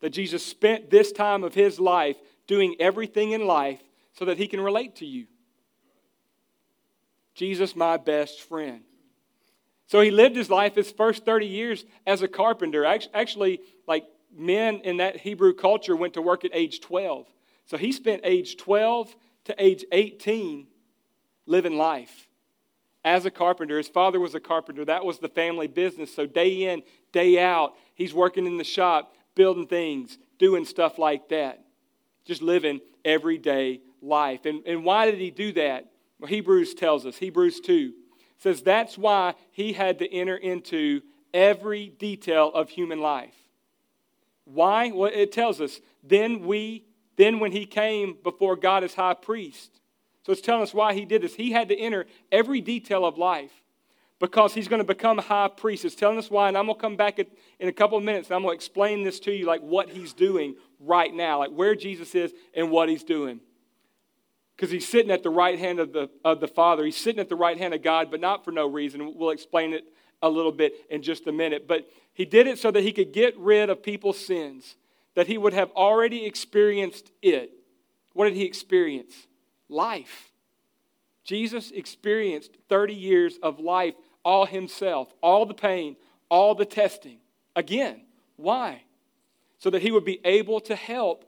that Jesus spent this time of his life doing everything in life so that he can relate to you. Jesus, my best friend. So he lived his life his first 30 years as a carpenter. Actually, like men in that Hebrew culture went to work at age 12. So he spent age 12 to age 18 living life as a carpenter. His father was a carpenter, that was the family business. So day in, day out, he's working in the shop, building things, doing stuff like that, just living everyday life. And, and why did he do that? Well, Hebrews tells us, Hebrews 2 says that's why he had to enter into every detail of human life. Why? Well, it tells us, then we, then when he came before God as high priest, so it's telling us why he did this. He had to enter every detail of life because he's going to become high priest. It's telling us why, and I'm going to come back in a couple of minutes and I'm going to explain this to you, like what he's doing right now, like where Jesus is and what he's doing. Because he's sitting at the right hand of the, of the Father. He's sitting at the right hand of God, but not for no reason. We'll explain it a little bit in just a minute. But he did it so that he could get rid of people's sins, that he would have already experienced it. What did he experience? life. Jesus experienced 30 years of life all himself, all the pain, all the testing. Again, why? So that he would be able to help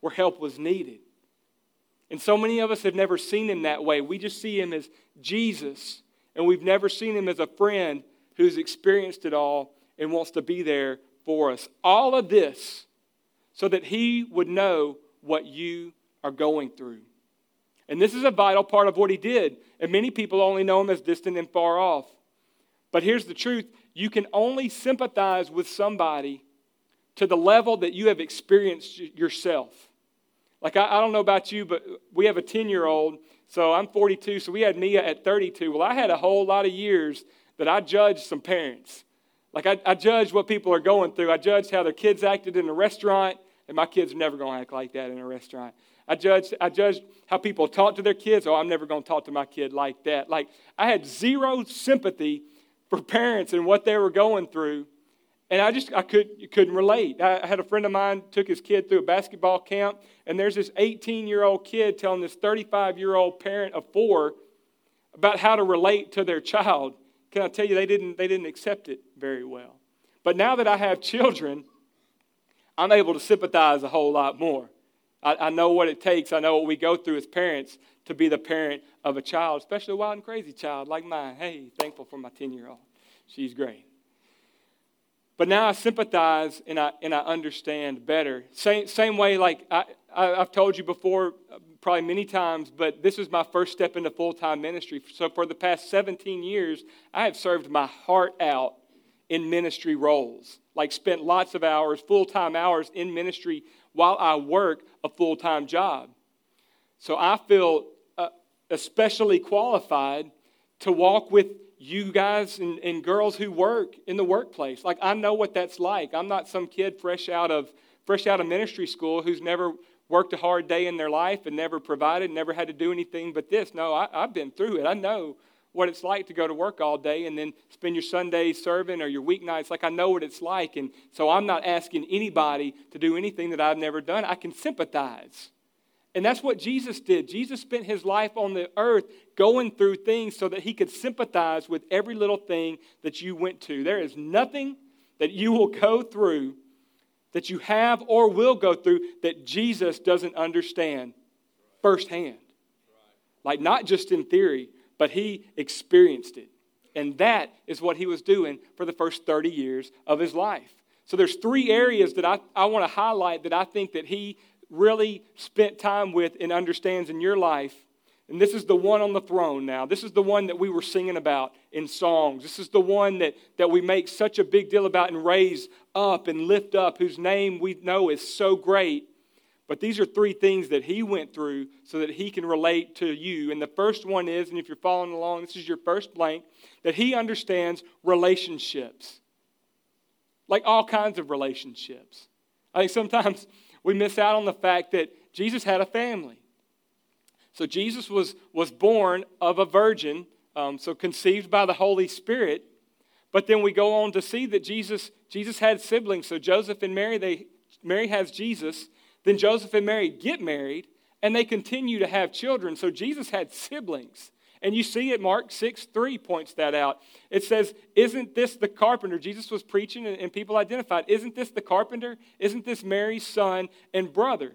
where help was needed. And so many of us have never seen him that way. We just see him as Jesus, and we've never seen him as a friend who's experienced it all and wants to be there for us. All of this so that he would know what you are going through. And this is a vital part of what he did. And many people only know him as distant and far off. But here's the truth you can only sympathize with somebody to the level that you have experienced yourself. Like, I, I don't know about you, but we have a 10 year old. So I'm 42. So we had Mia at 32. Well, I had a whole lot of years that I judged some parents. Like, I, I judged what people are going through. I judged how their kids acted in a restaurant, and my kids are never going to act like that in a restaurant. I judged, I judged how people talk to their kids. Oh, I'm never going to talk to my kid like that. Like, I had zero sympathy for parents and what they were going through. And I just, I could, couldn't relate. I had a friend of mine took his kid through a basketball camp, and there's this 18 year old kid telling this 35 year old parent of four about how to relate to their child. Can I tell you, they didn't, they didn't accept it very well. But now that I have children, I'm able to sympathize a whole lot more. I, I know what it takes. I know what we go through as parents to be the parent of a child, especially a wild and crazy child like mine. Hey, thankful for my 10 year old. She's great. But now I sympathize and I, and I understand better. Same, same way, like I, I, have told you before, probably many times, but this is my first step into full time ministry. So for the past 17 years, I have served my heart out in ministry roles. Like spent lots of hours, full time hours in ministry while I work a full time job. So I feel especially qualified to walk with you guys and, and girls who work in the workplace. Like I know what that's like. I'm not some kid fresh out of fresh out of ministry school who's never worked a hard day in their life and never provided, never had to do anything but this. No, I, I've been through it. I know what it's like to go to work all day and then spend your Sundays serving or your weeknights. Like, I know what it's like. And so I'm not asking anybody to do anything that I've never done. I can sympathize. And that's what Jesus did. Jesus spent his life on the earth going through things so that he could sympathize with every little thing that you went to. There is nothing that you will go through that you have or will go through that Jesus doesn't understand firsthand. Like, not just in theory, but he experienced it. And that is what he was doing for the first 30 years of his life. So there's three areas that I, I want to highlight that I think that he really spent time with and understands in your life. And this is the one on the throne now. This is the one that we were singing about in songs. This is the one that, that we make such a big deal about and raise up and lift up, whose name we know is so great but these are three things that he went through so that he can relate to you. And the first one is, and if you're following along, this is your first blank, that he understands relationships. Like all kinds of relationships. I think sometimes we miss out on the fact that Jesus had a family. So Jesus was, was born of a virgin, um, so conceived by the Holy Spirit. But then we go on to see that Jesus, Jesus had siblings. So Joseph and Mary, they Mary has Jesus. Then Joseph and Mary get married, and they continue to have children. So Jesus had siblings. And you see it, Mark 6 3 points that out. It says, Isn't this the carpenter? Jesus was preaching, and people identified, Isn't this the carpenter? Isn't this Mary's son and brother?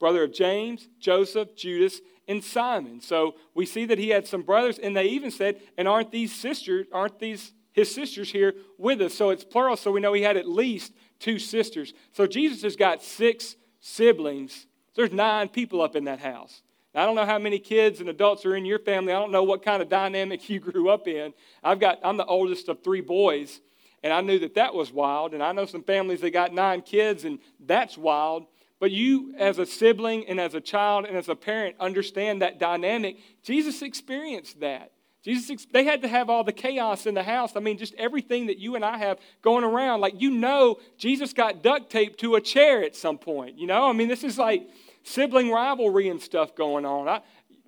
Brother of James, Joseph, Judas, and Simon. So we see that he had some brothers, and they even said, And aren't these sisters, aren't these his sisters here with us? So it's plural, so we know he had at least two sisters. So Jesus has got six siblings. There's nine people up in that house. Now, I don't know how many kids and adults are in your family. I don't know what kind of dynamic you grew up in. I've got, I'm the oldest of three boys, and I knew that that was wild. And I know some families that got nine kids, and that's wild. But you, as a sibling and as a child and as a parent, understand that dynamic. Jesus experienced that. Jesus, they had to have all the chaos in the house. I mean, just everything that you and I have going around. Like, you know, Jesus got duct taped to a chair at some point. You know, I mean, this is like sibling rivalry and stuff going on. I,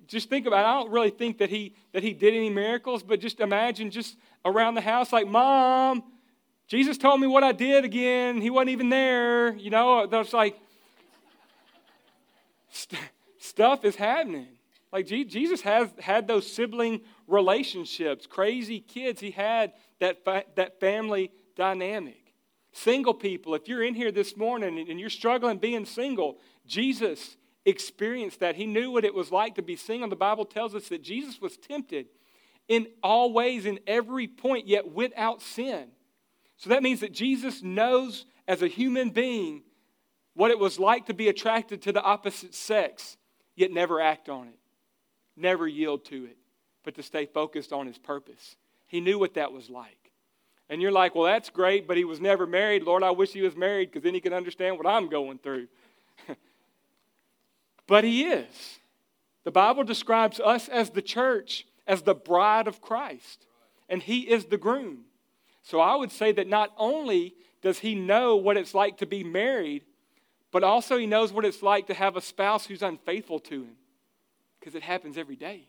just think about it. I don't really think that he, that he did any miracles, but just imagine just around the house, like, Mom, Jesus told me what I did again. He wasn't even there. You know, there's like, st- stuff is happening. Like, Jesus has had those sibling relationships, crazy kids. He had that, fa- that family dynamic. Single people, if you're in here this morning and you're struggling being single, Jesus experienced that. He knew what it was like to be single. The Bible tells us that Jesus was tempted in all ways, in every point, yet without sin. So that means that Jesus knows as a human being what it was like to be attracted to the opposite sex, yet never act on it, never yield to it, but to stay focused on his purpose. He knew what that was like. And you're like, well, that's great, but he was never married. Lord, I wish he was married because then he can understand what I'm going through. but he is. The Bible describes us as the church, as the bride of Christ, and he is the groom. So I would say that not only does he know what it's like to be married, but also he knows what it's like to have a spouse who's unfaithful to him because it happens every day.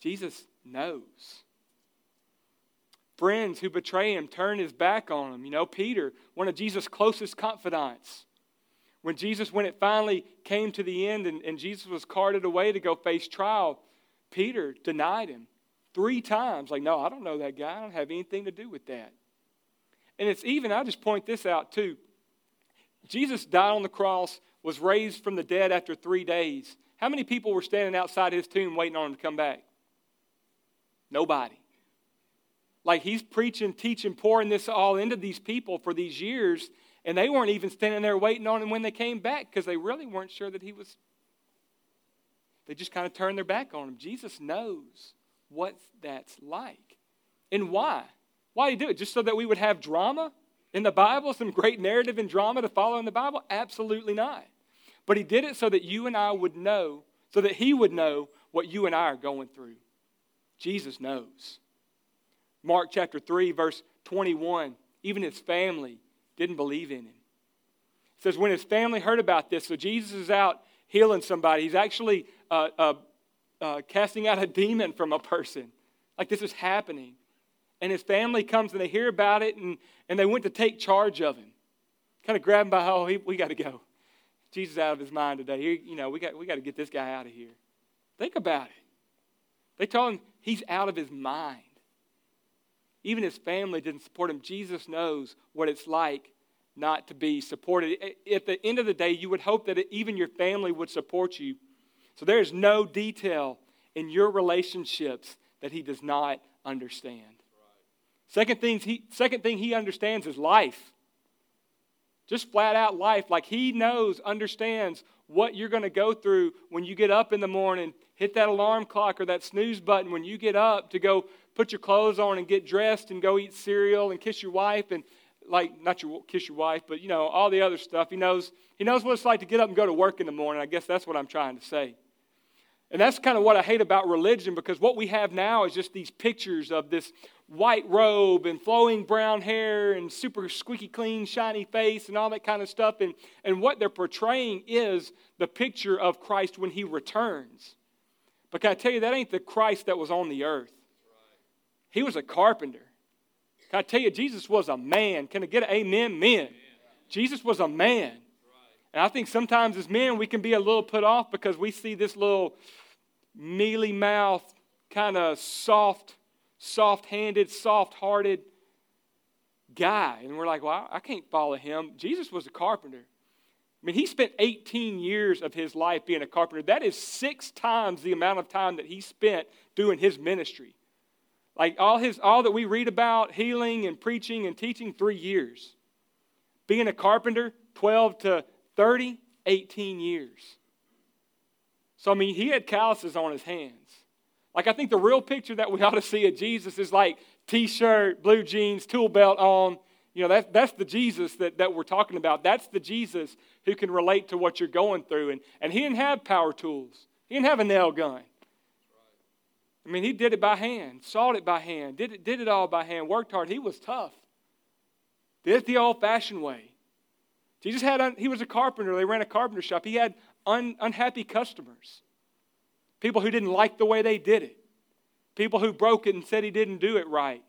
Jesus knows friends who betray him, turn his back on him. You know, Peter, one of Jesus' closest confidants. When Jesus, when it finally came to the end and, and Jesus was carted away to go face trial, Peter denied him three times. Like, no, I don't know that guy. I don't have anything to do with that. And it's even, I just point this out too. Jesus died on the cross, was raised from the dead after three days. How many people were standing outside his tomb waiting on him to come back? Nobody. Like he's preaching, teaching, pouring this all into these people for these years, and they weren't even standing there waiting on him when they came back because they really weren't sure that he was. They just kind of turned their back on him. Jesus knows what that's like. And why? Why did he do it? Just so that we would have drama in the Bible, some great narrative and drama to follow in the Bible? Absolutely not. But he did it so that you and I would know, so that he would know what you and I are going through. Jesus knows. Mark chapter 3, verse 21. Even his family didn't believe in him. It says, when his family heard about this, so Jesus is out healing somebody, he's actually uh, uh, uh, casting out a demon from a person. Like this is happening. And his family comes and they hear about it and, and they went to take charge of him. Kind of grab him by, oh, he, we got to go. Jesus out of his mind today. He, you know, we got, we got to get this guy out of here. Think about it. They told him he's out of his mind. Even his family didn't support him. Jesus knows what it's like not to be supported. At the end of the day, you would hope that even your family would support you. So there is no detail in your relationships that he does not understand. Second, thing he, second thing he understands is life. Just flat out life. Like he knows, understands what you're going to go through when you get up in the morning, hit that alarm clock or that snooze button when you get up to go put your clothes on and get dressed and go eat cereal and kiss your wife and like not your kiss your wife, but you know all the other stuff. He knows he knows what it's like to get up and go to work in the morning. I guess that's what I'm trying to say. And that's kind of what I hate about religion because what we have now is just these pictures of this white robe and flowing brown hair and super squeaky clean, shiny face and all that kind of stuff. And, and what they're portraying is the picture of Christ when he returns. But can I tell you, that ain't the Christ that was on the earth. He was a carpenter. Can I tell you, Jesus was a man? Can I get an amen? Men. Jesus was a man. And I think sometimes as men, we can be a little put off because we see this little mealy mouth, kind of soft, soft handed, soft hearted guy. And we're like, well, I can't follow him. Jesus was a carpenter. I mean, he spent 18 years of his life being a carpenter. That is six times the amount of time that he spent doing his ministry. Like all his all that we read about, healing and preaching and teaching, three years. Being a carpenter, 12 to 30, 18 years. So I mean, he had calluses on his hands. Like I think the real picture that we ought to see of Jesus is like t-shirt, blue jeans, tool belt on, you know, that's, that's the Jesus that, that we're talking about. That's the Jesus who can relate to what you're going through. And, and he didn't have power tools, he didn't have a nail gun. I mean, he did it by hand, sawed it by hand, did it, did it all by hand, worked hard. He was tough. Did it the old fashioned way. Jesus had, he was a carpenter. They ran a carpenter shop. He had un, unhappy customers, people who didn't like the way they did it, people who broke it and said he didn't do it right.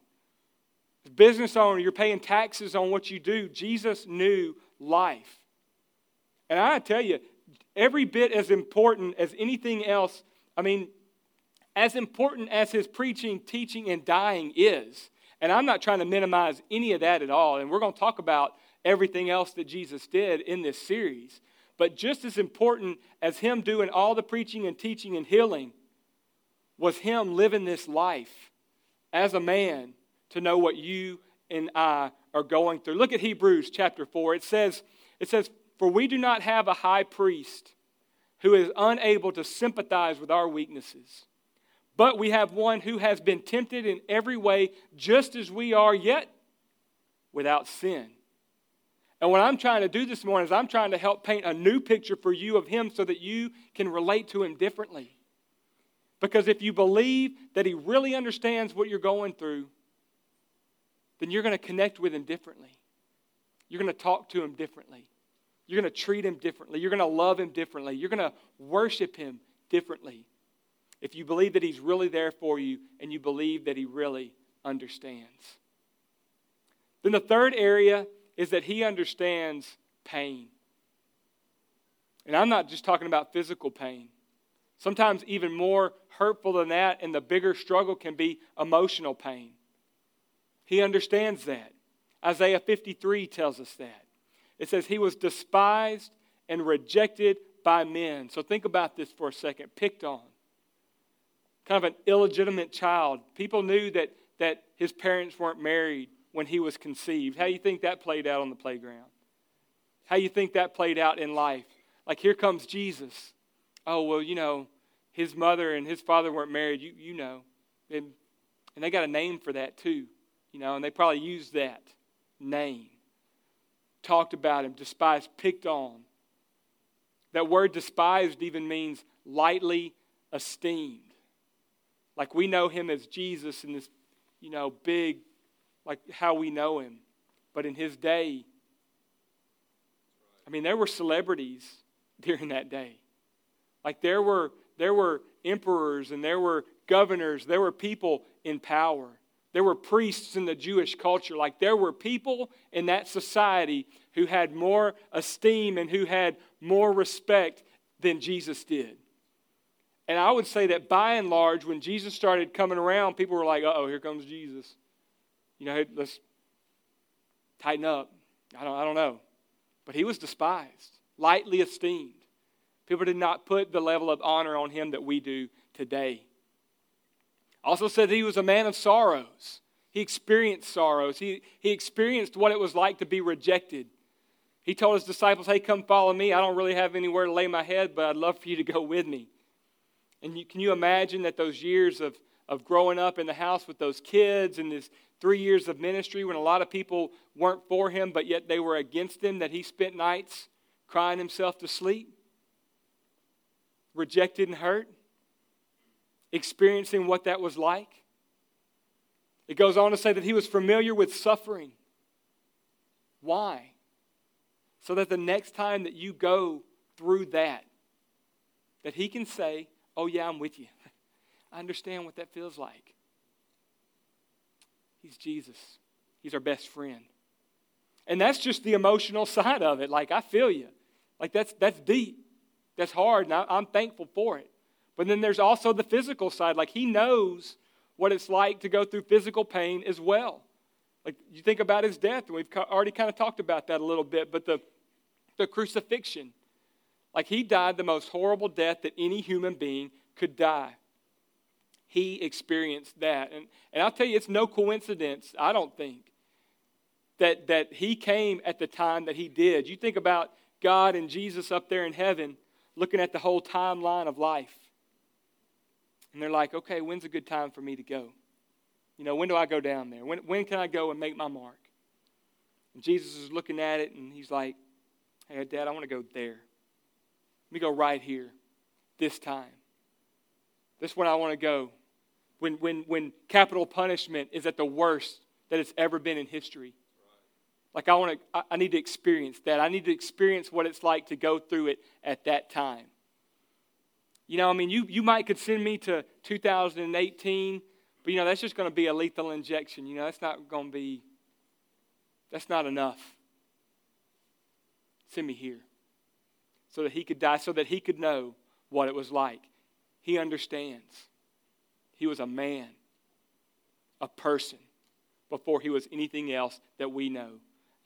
Business owner, you're paying taxes on what you do. Jesus knew life. And I tell you, every bit as important as anything else, I mean, as important as his preaching, teaching, and dying is, and I'm not trying to minimize any of that at all, and we're going to talk about everything else that Jesus did in this series. But just as important as him doing all the preaching and teaching and healing was him living this life as a man to know what you and I are going through. Look at Hebrews chapter 4. It says, it says, For we do not have a high priest who is unable to sympathize with our weaknesses, but we have one who has been tempted in every way, just as we are, yet without sin. And what I'm trying to do this morning is I'm trying to help paint a new picture for you of him so that you can relate to him differently. Because if you believe that he really understands what you're going through, then you're going to connect with him differently. You're going to talk to him differently. You're going to treat him differently. You're going to love him differently. You're going to worship him differently. If you believe that he's really there for you and you believe that he really understands. Then the third area is that he understands pain. And I'm not just talking about physical pain. Sometimes, even more hurtful than that, and the bigger struggle can be emotional pain. He understands that. Isaiah 53 tells us that. It says, He was despised and rejected by men. So think about this for a second. Picked on. Kind of an illegitimate child. People knew that, that his parents weren't married when he was conceived. How do you think that played out on the playground? How do you think that played out in life? Like, here comes Jesus. Oh, well, you know, his mother and his father weren't married. You, you know. And, and they got a name for that, too. You know, and they probably used that name. Talked about him, despised, picked on. That word despised even means lightly esteemed. Like we know him as Jesus in this, you know, big, like how we know him. But in his day, I mean, there were celebrities during that day. Like there were there were emperors and there were governors, there were people in power. There were priests in the Jewish culture. Like there were people in that society who had more esteem and who had more respect than Jesus did. And I would say that by and large, when Jesus started coming around, people were like, oh, here comes Jesus. You know, let's tighten up. I don't, I don't know. But he was despised, lightly esteemed. People did not put the level of honor on him that we do today. Also said that he was a man of sorrows. He experienced sorrows. He, he experienced what it was like to be rejected. He told his disciples, Hey, come follow me. I don't really have anywhere to lay my head, but I'd love for you to go with me. And you, can you imagine that those years of, of growing up in the house with those kids and this three years of ministry when a lot of people weren't for him, but yet they were against him, that he spent nights crying himself to sleep, rejected and hurt? experiencing what that was like. It goes on to say that he was familiar with suffering. Why? So that the next time that you go through that, that he can say, Oh, yeah, I'm with you. I understand what that feels like. He's Jesus, He's our best friend. And that's just the emotional side of it. Like, I feel you. Like, that's, that's deep. That's hard, and I, I'm thankful for it. But then there's also the physical side. Like, he knows what it's like to go through physical pain as well. Like, you think about his death, and we've already kind of talked about that a little bit, but the, the crucifixion. Like, he died the most horrible death that any human being could die. He experienced that. And, and I'll tell you, it's no coincidence, I don't think, that, that he came at the time that he did. You think about God and Jesus up there in heaven looking at the whole timeline of life. And they're like, okay, when's a good time for me to go? You know, when do I go down there? When, when can I go and make my mark? And Jesus is looking at it and he's like, hey, Dad, I want to go there. Let me go right here, this time. This is when I want to go. When, when, when capital punishment is at the worst that it's ever been in history. Like I want to, I need to experience that. I need to experience what it's like to go through it at that time. You know, I mean, you, you might could send me to 2018, but you know, that's just going to be a lethal injection. You know, that's not going to be, that's not enough. Send me here so that he could die, so that he could know what it was like. He understands. He was a man, a person, before he was anything else that we know.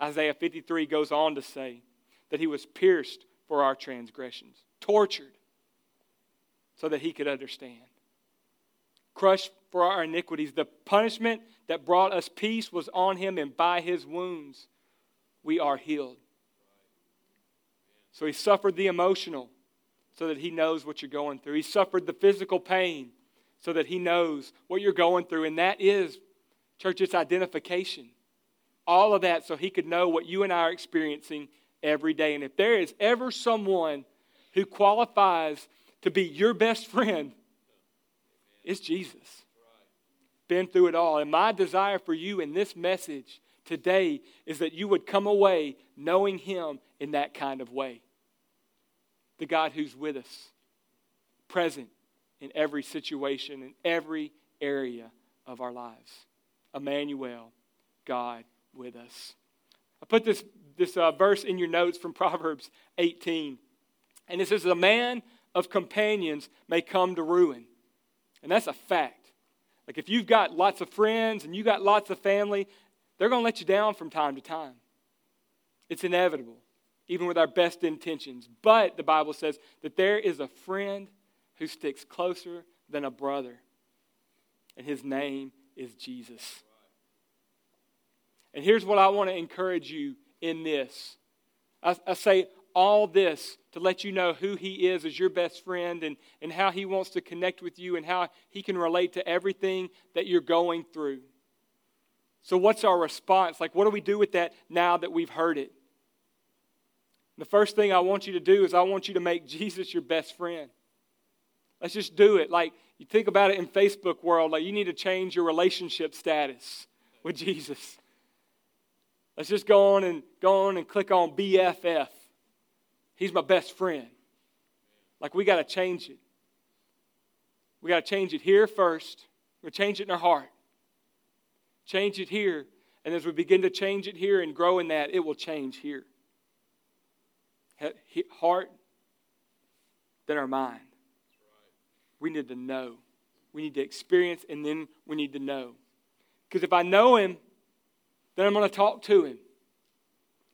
Isaiah 53 goes on to say that he was pierced for our transgressions, tortured so that he could understand, crushed for our iniquities. The punishment that brought us peace was on him, and by his wounds we are healed. So he suffered the emotional so that he knows what you're going through. He suffered the physical pain so that he knows what you're going through. And that is, church, it's identification. All of that so he could know what you and I are experiencing every day. And if there is ever someone who qualifies to be your best friend, it's Jesus. Been through it all. And my desire for you in this message today is that you would come away knowing him in that kind of way. The God who's with us, present in every situation, in every area of our lives. Emmanuel, God with us. I put this, this uh, verse in your notes from Proverbs 18. And it says, A man of companions may come to ruin. And that's a fact. Like if you've got lots of friends and you got lots of family, they're going to let you down from time to time. It's inevitable, even with our best intentions. But the Bible says that there is a friend who sticks closer than a brother, and his name is Jesus. And here's what I want to encourage you in this I, I say all this to let you know who He is as your best friend and, and how He wants to connect with you and how He can relate to everything that you're going through. So, what's our response? Like, what do we do with that now that we've heard it? The first thing I want you to do is I want you to make Jesus your best friend. Let's just do it. Like, you think about it in Facebook world, like you need to change your relationship status with Jesus. Let's just go on and go on and click on BFF. He's my best friend. Like we got to change it. We got to change it here first. We change it in our heart. Change it here. And as we begin to change it here and grow in that, it will change here. Heart, than our mind. We need to know. We need to experience, and then we need to know. Because if I know Him, then I'm going to talk to him.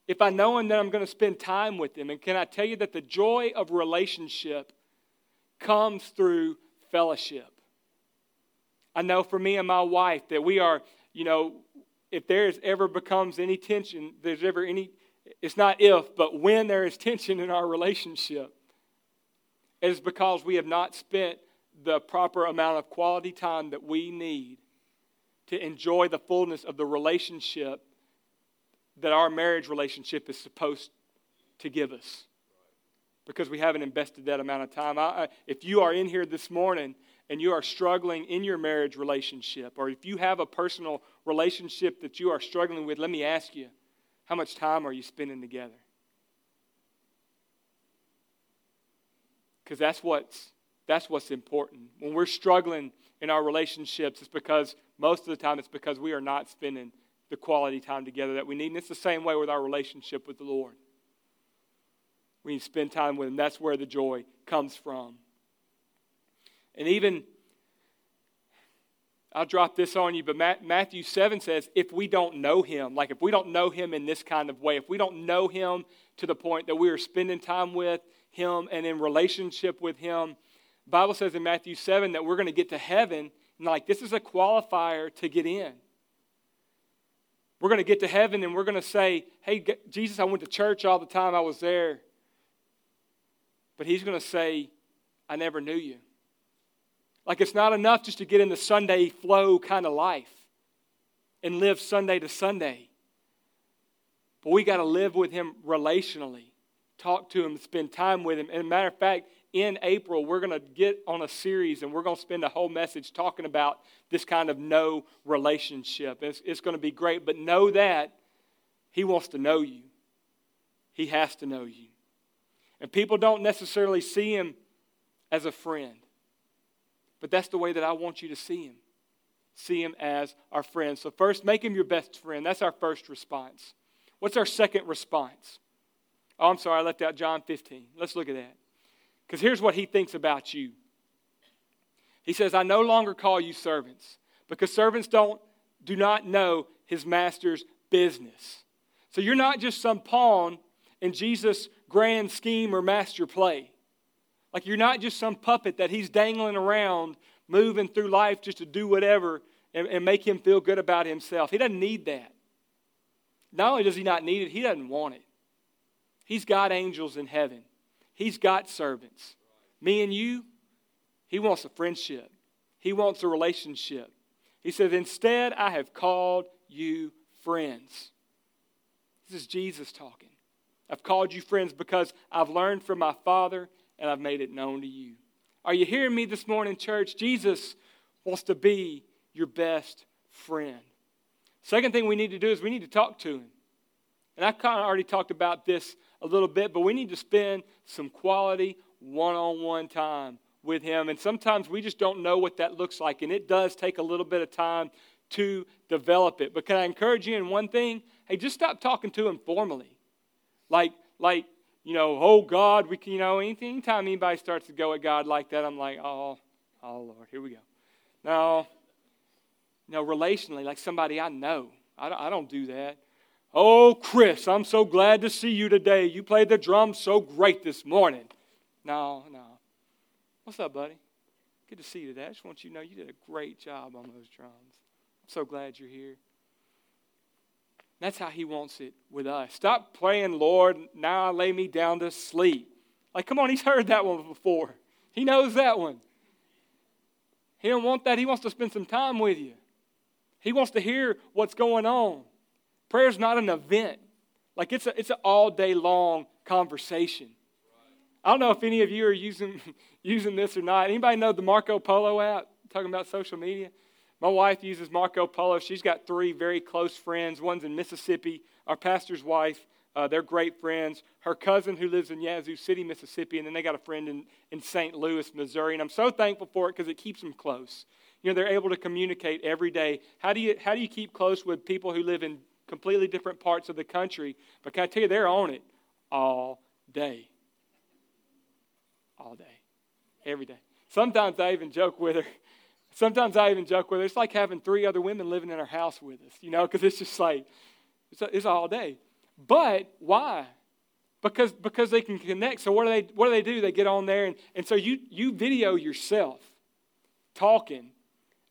If I know him, then I'm going to spend time with him. And can I tell you that the joy of relationship comes through fellowship? I know for me and my wife that we are, you know, if there is ever becomes any tension, there's ever any, it's not if, but when there is tension in our relationship, it is because we have not spent the proper amount of quality time that we need to enjoy the fullness of the relationship that our marriage relationship is supposed to give us because we haven't invested that amount of time. I, if you are in here this morning and you are struggling in your marriage relationship, or if you have a personal relationship that you are struggling with, let me ask you how much time are you spending together? Because that's what's, that's what's important. When we're struggling in our relationships, it's because most of the time it's because we are not spending the quality time together that we need. And it's the same way with our relationship with the Lord. We need to spend time with Him. That's where the joy comes from. And even, I'll drop this on you, but Matthew 7 says if we don't know Him, like if we don't know Him in this kind of way, if we don't know Him to the point that we are spending time with Him and in relationship with Him, Bible says in Matthew 7 that we're going to get to heaven, and like this is a qualifier to get in. We're going to get to heaven and we're going to say, Hey, Jesus, I went to church all the time I was there. But He's going to say, I never knew you. Like it's not enough just to get in the Sunday flow kind of life and live Sunday to Sunday. But we got to live with Him relationally, talk to Him, spend time with Him. And matter of fact, in April, we're going to get on a series and we're going to spend a whole message talking about this kind of no relationship. It's, it's going to be great, but know that He wants to know you. He has to know you. And people don't necessarily see Him as a friend, but that's the way that I want you to see Him. See Him as our friend. So, first, make Him your best friend. That's our first response. What's our second response? Oh, I'm sorry, I left out John 15. Let's look at that. Because here's what he thinks about you He says, I no longer call you servants, because servants don't, do not know his master's business. So you're not just some pawn in Jesus' grand scheme or master play. Like you're not just some puppet that he's dangling around, moving through life just to do whatever and, and make him feel good about himself. He doesn't need that. Not only does he not need it, he doesn't want it. He's got angels in heaven. He's got servants. Me and you, He wants a friendship, He wants a relationship. He says, Instead, I have called you friends. This is Jesus talking. I've called you friends because I've learned from my Father and I've made it known to you. Are you hearing me this morning, church? Jesus wants to be your best friend. Second thing we need to do is we need to talk to him. And I kind of already talked about this a little bit, but we need to spend some quality one on one time with Him. And sometimes we just don't know what that looks like, and it does take a little bit of time to develop it. But can I encourage you in one thing? Hey, just stop talking to Him formally. Like, like, you know, oh God, we can, you know, anything, anytime anybody starts to go at God like that, I'm like, oh, oh Lord, here we go. No, no, relationally, like somebody I know. I don't, I don't do that. Oh, Chris, I'm so glad to see you today. You played the drums so great this morning. No, no. What's up, buddy? Good to see you today. I just want you to know you did a great job on those drums. I'm so glad you're here. That's how he wants it with us. Stop playing, Lord, now I lay me down to sleep. Like, come on, he's heard that one before. He knows that one. He don't want that. He wants to spend some time with you. He wants to hear what's going on. Prayer's not an event. Like it's, a, it's an all day long conversation. I don't know if any of you are using, using this or not. Anybody know the Marco Polo app? Talking about social media. My wife uses Marco Polo. She's got three very close friends. One's in Mississippi, our pastor's wife. Uh, they're great friends. Her cousin, who lives in Yazoo City, Mississippi, and then they got a friend in, in St. Louis, Missouri. And I'm so thankful for it because it keeps them close. You know, they're able to communicate every day. How do you, how do you keep close with people who live in completely different parts of the country. But can I tell you, they're on it all day. All day. Every day. Sometimes I even joke with her. Sometimes I even joke with her. It's like having three other women living in our house with us, you know, because it's just like, it's, it's all day. But why? Because, because they can connect. So what do they, what do, they do? They get on there, and, and so you, you video yourself talking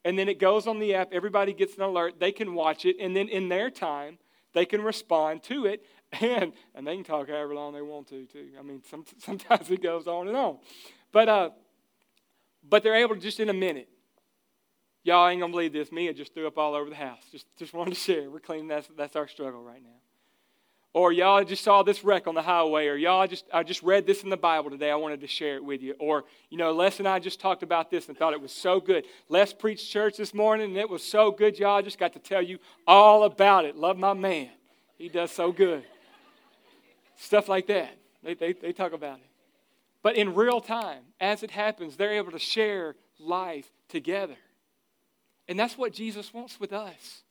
and then it goes on the app. Everybody gets an alert. They can watch it. And then in their time, they can respond to it. And, and they can talk however long they want to, too. I mean, some, sometimes it goes on and on. But, uh, but they're able to just in a minute. Y'all ain't to believe this. Mia just threw up all over the house. Just, just wanted to share. We're cleaning. That's, that's our struggle right now. Or y'all just saw this wreck on the highway, or y'all just I just read this in the Bible today. I wanted to share it with you. Or, you know, Les and I just talked about this and thought it was so good. Les preached church this morning and it was so good, y'all. I just got to tell you all about it. Love my man. He does so good. Stuff like that. They, they, they talk about it. But in real time, as it happens, they're able to share life together. And that's what Jesus wants with us.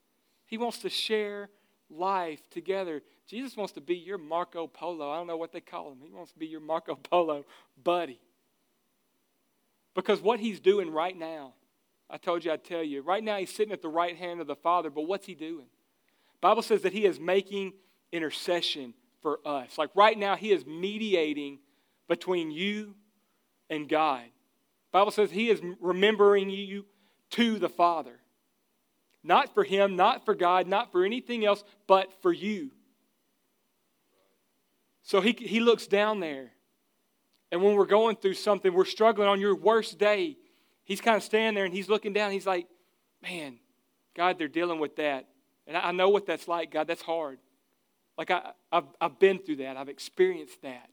He wants to share life together. Jesus wants to be your Marco Polo. I don't know what they call him. He wants to be your Marco Polo buddy. Because what he's doing right now, I told you I'd tell you. Right now he's sitting at the right hand of the Father, but what's he doing? Bible says that he is making intercession for us. Like right now he is mediating between you and God. Bible says he is remembering you to the Father. Not for him, not for God, not for anything else, but for you. So he, he looks down there. And when we're going through something, we're struggling on your worst day, he's kind of standing there and he's looking down. He's like, man, God, they're dealing with that. And I, I know what that's like, God. That's hard. Like I, I've, I've been through that, I've experienced that.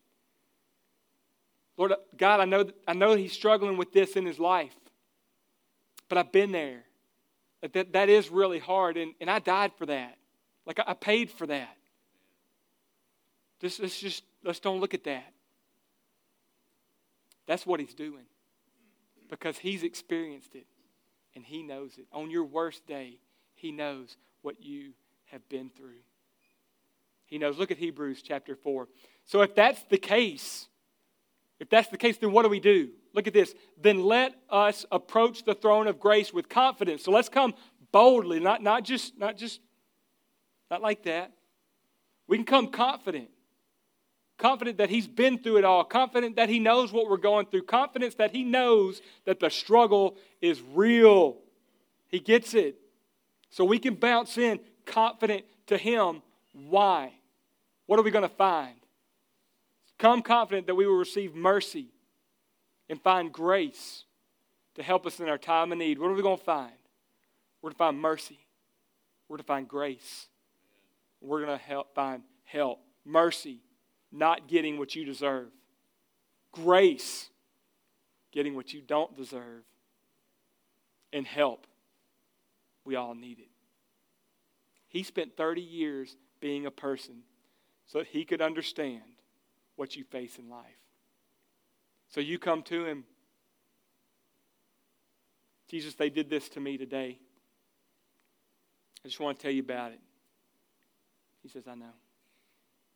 Lord, uh, God, I know, I know he's struggling with this in his life, but I've been there. That, that is really hard, and, and I died for that. Like I, I paid for that. Just, let's just let's don't look at that. That's what he's doing. Because he's experienced it and he knows it. On your worst day, he knows what you have been through. He knows. Look at Hebrews chapter 4. So if that's the case, if that's the case, then what do we do? Look at this. Then let us approach the throne of grace with confidence. So let's come boldly, not, not just, not just, not like that. We can come confident. Confident that he's been through it all, confident that he knows what we're going through, confidence that he knows that the struggle is real. He gets it. So we can bounce in confident to him. Why? What are we going to find? Come confident that we will receive mercy and find grace to help us in our time of need. What are we going to find? We're going to find mercy. We're going to find grace. We're going to help find help. Mercy, not getting what you deserve. Grace, getting what you don't deserve. And help. We all need it. He spent 30 years being a person so that he could understand what you face in life. So you come to him. Jesus, they did this to me today. I just want to tell you about it. He says, I know.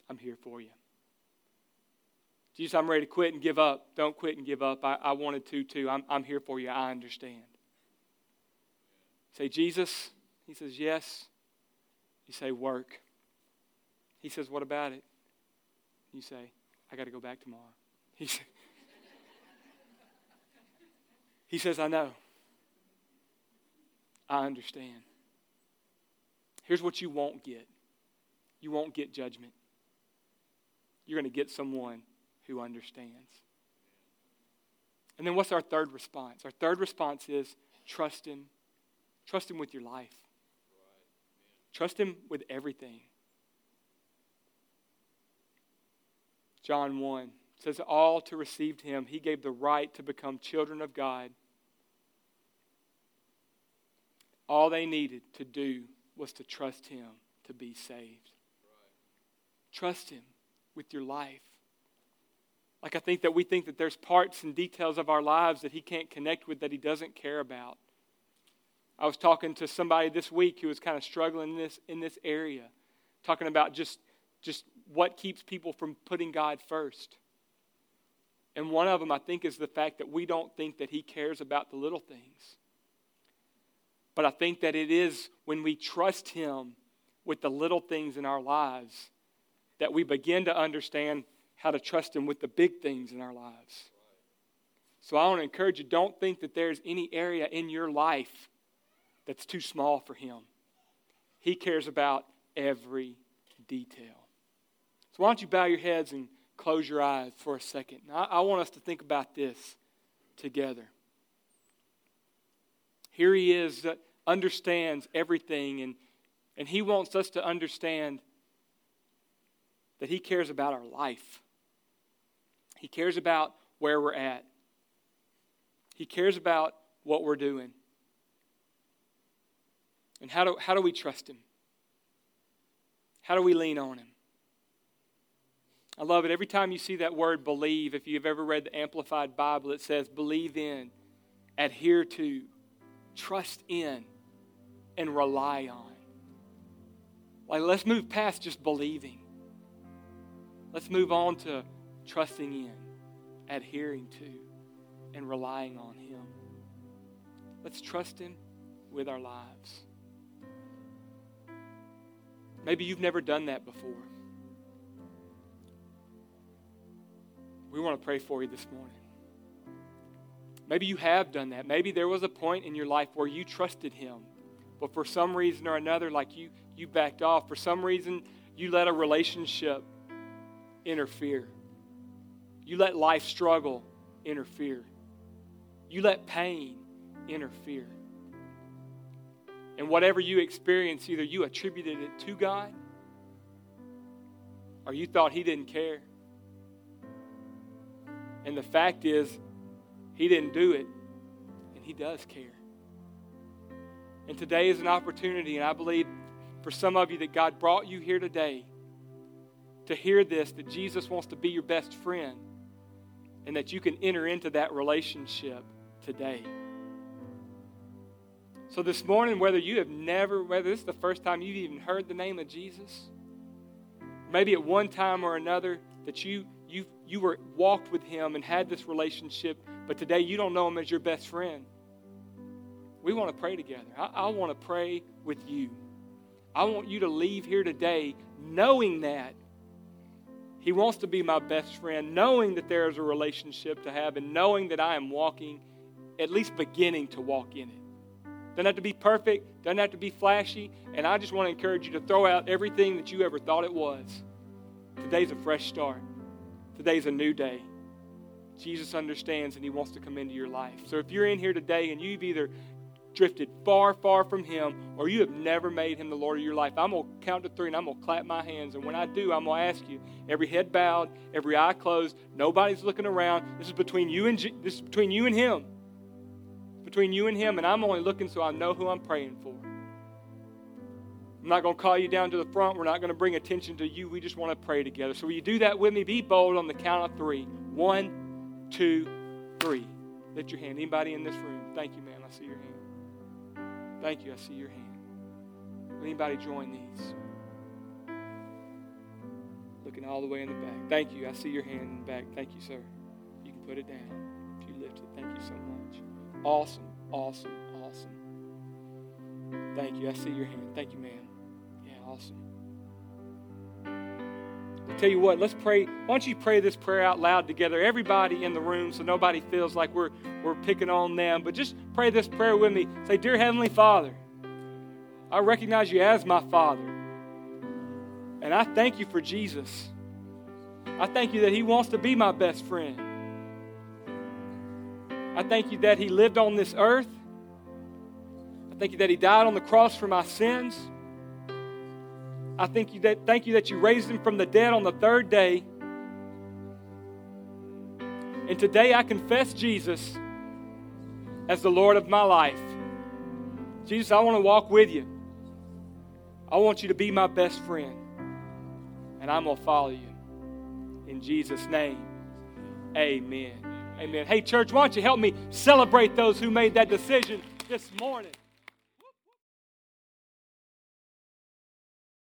I'm here for you. Jesus, I'm ready to quit and give up. Don't quit and give up. I, I wanted to too. I'm, I'm here for you. I understand. Say, Jesus. He says, Yes. You say, Work. He says, What about it? You say, I got to go back tomorrow. He, said, he says, I know. I understand. Here's what you won't get you won't get judgment. You're going to get someone who understands. And then what's our third response? Our third response is trust Him. Trust Him with your life. Trust Him with everything. John 1 says, All to receive him, he gave the right to become children of God. All they needed to do was to trust him to be saved. Right. Trust him with your life. Like I think that we think that there's parts and details of our lives that he can't connect with, that he doesn't care about. I was talking to somebody this week who was kind of struggling in this, in this area, talking about just, just what keeps people from putting God first. And one of them, I think, is the fact that we don't think that He cares about the little things. But I think that it is when we trust Him with the little things in our lives that we begin to understand how to trust Him with the big things in our lives. So I want to encourage you don't think that there's any area in your life that's too small for Him. He cares about every detail. Why don't you bow your heads and close your eyes for a second? I, I want us to think about this together. Here he is that understands everything, and, and he wants us to understand that he cares about our life. He cares about where we're at. He cares about what we're doing. And how do, how do we trust him? How do we lean on him? I love it. Every time you see that word believe, if you've ever read the Amplified Bible, it says believe in, adhere to, trust in, and rely on. Like, let's move past just believing. Let's move on to trusting in, adhering to, and relying on Him. Let's trust Him with our lives. Maybe you've never done that before. We want to pray for you this morning. Maybe you have done that. Maybe there was a point in your life where you trusted Him, but for some reason or another, like you, you backed off. For some reason, you let a relationship interfere. You let life struggle interfere. You let pain interfere. And whatever you experience, either you attributed it to God or you thought He didn't care. And the fact is, He didn't do it, and He does care. And today is an opportunity, and I believe for some of you that God brought you here today to hear this that Jesus wants to be your best friend and that you can enter into that relationship today. So, this morning, whether you have never, whether this is the first time you've even heard the name of Jesus, maybe at one time or another that you, you, you were walked with him and had this relationship, but today you don't know him as your best friend, we want to pray together. I, I want to pray with you. I want you to leave here today knowing that he wants to be my best friend, knowing that there is a relationship to have, and knowing that I am walking, at least beginning to walk in it. Doesn't have to be perfect, doesn't have to be flashy, and I just want to encourage you to throw out everything that you ever thought it was. Today's a fresh start, today's a new day. Jesus understands and he wants to come into your life. So if you're in here today and you've either drifted far, far from Him, or you have never made Him the Lord of your life, I'm going to count to three and I'm going to clap my hands. And when I do, I'm going to ask you, every head bowed, every eye closed, nobody's looking around. This is between you and this is between you and Him. Between you and Him, and I'm only looking so I know who I'm praying for. I'm not going to call you down to the front. We're not going to bring attention to you. We just want to pray together. So, will you do that with me? Be bold on the count of three. One, two, three. Lift your hand. Anybody in this room? Thank you, man. I see your hand. Thank you. I see your hand. Will anybody join these? Looking all the way in the back. Thank you. I see your hand in the back. Thank you, sir. You can put it down if you lift it. Thank you so much. Awesome. Awesome. Awesome. Thank you. I see your hand. Thank you, man. Awesome. I'll tell you what, let's pray. Why don't you pray this prayer out loud together? Everybody in the room so nobody feels like we're, we're picking on them. But just pray this prayer with me. Say, Dear Heavenly Father, I recognize you as my Father. And I thank you for Jesus. I thank you that He wants to be my best friend. I thank you that He lived on this earth. I thank you that He died on the cross for my sins. I thank you that thank you that you raised him from the dead on the third day. And today I confess Jesus as the Lord of my life. Jesus, I want to walk with you. I want you to be my best friend. And I'm going to follow you. In Jesus' name, amen. Amen. Hey, church, why don't you help me celebrate those who made that decision this morning?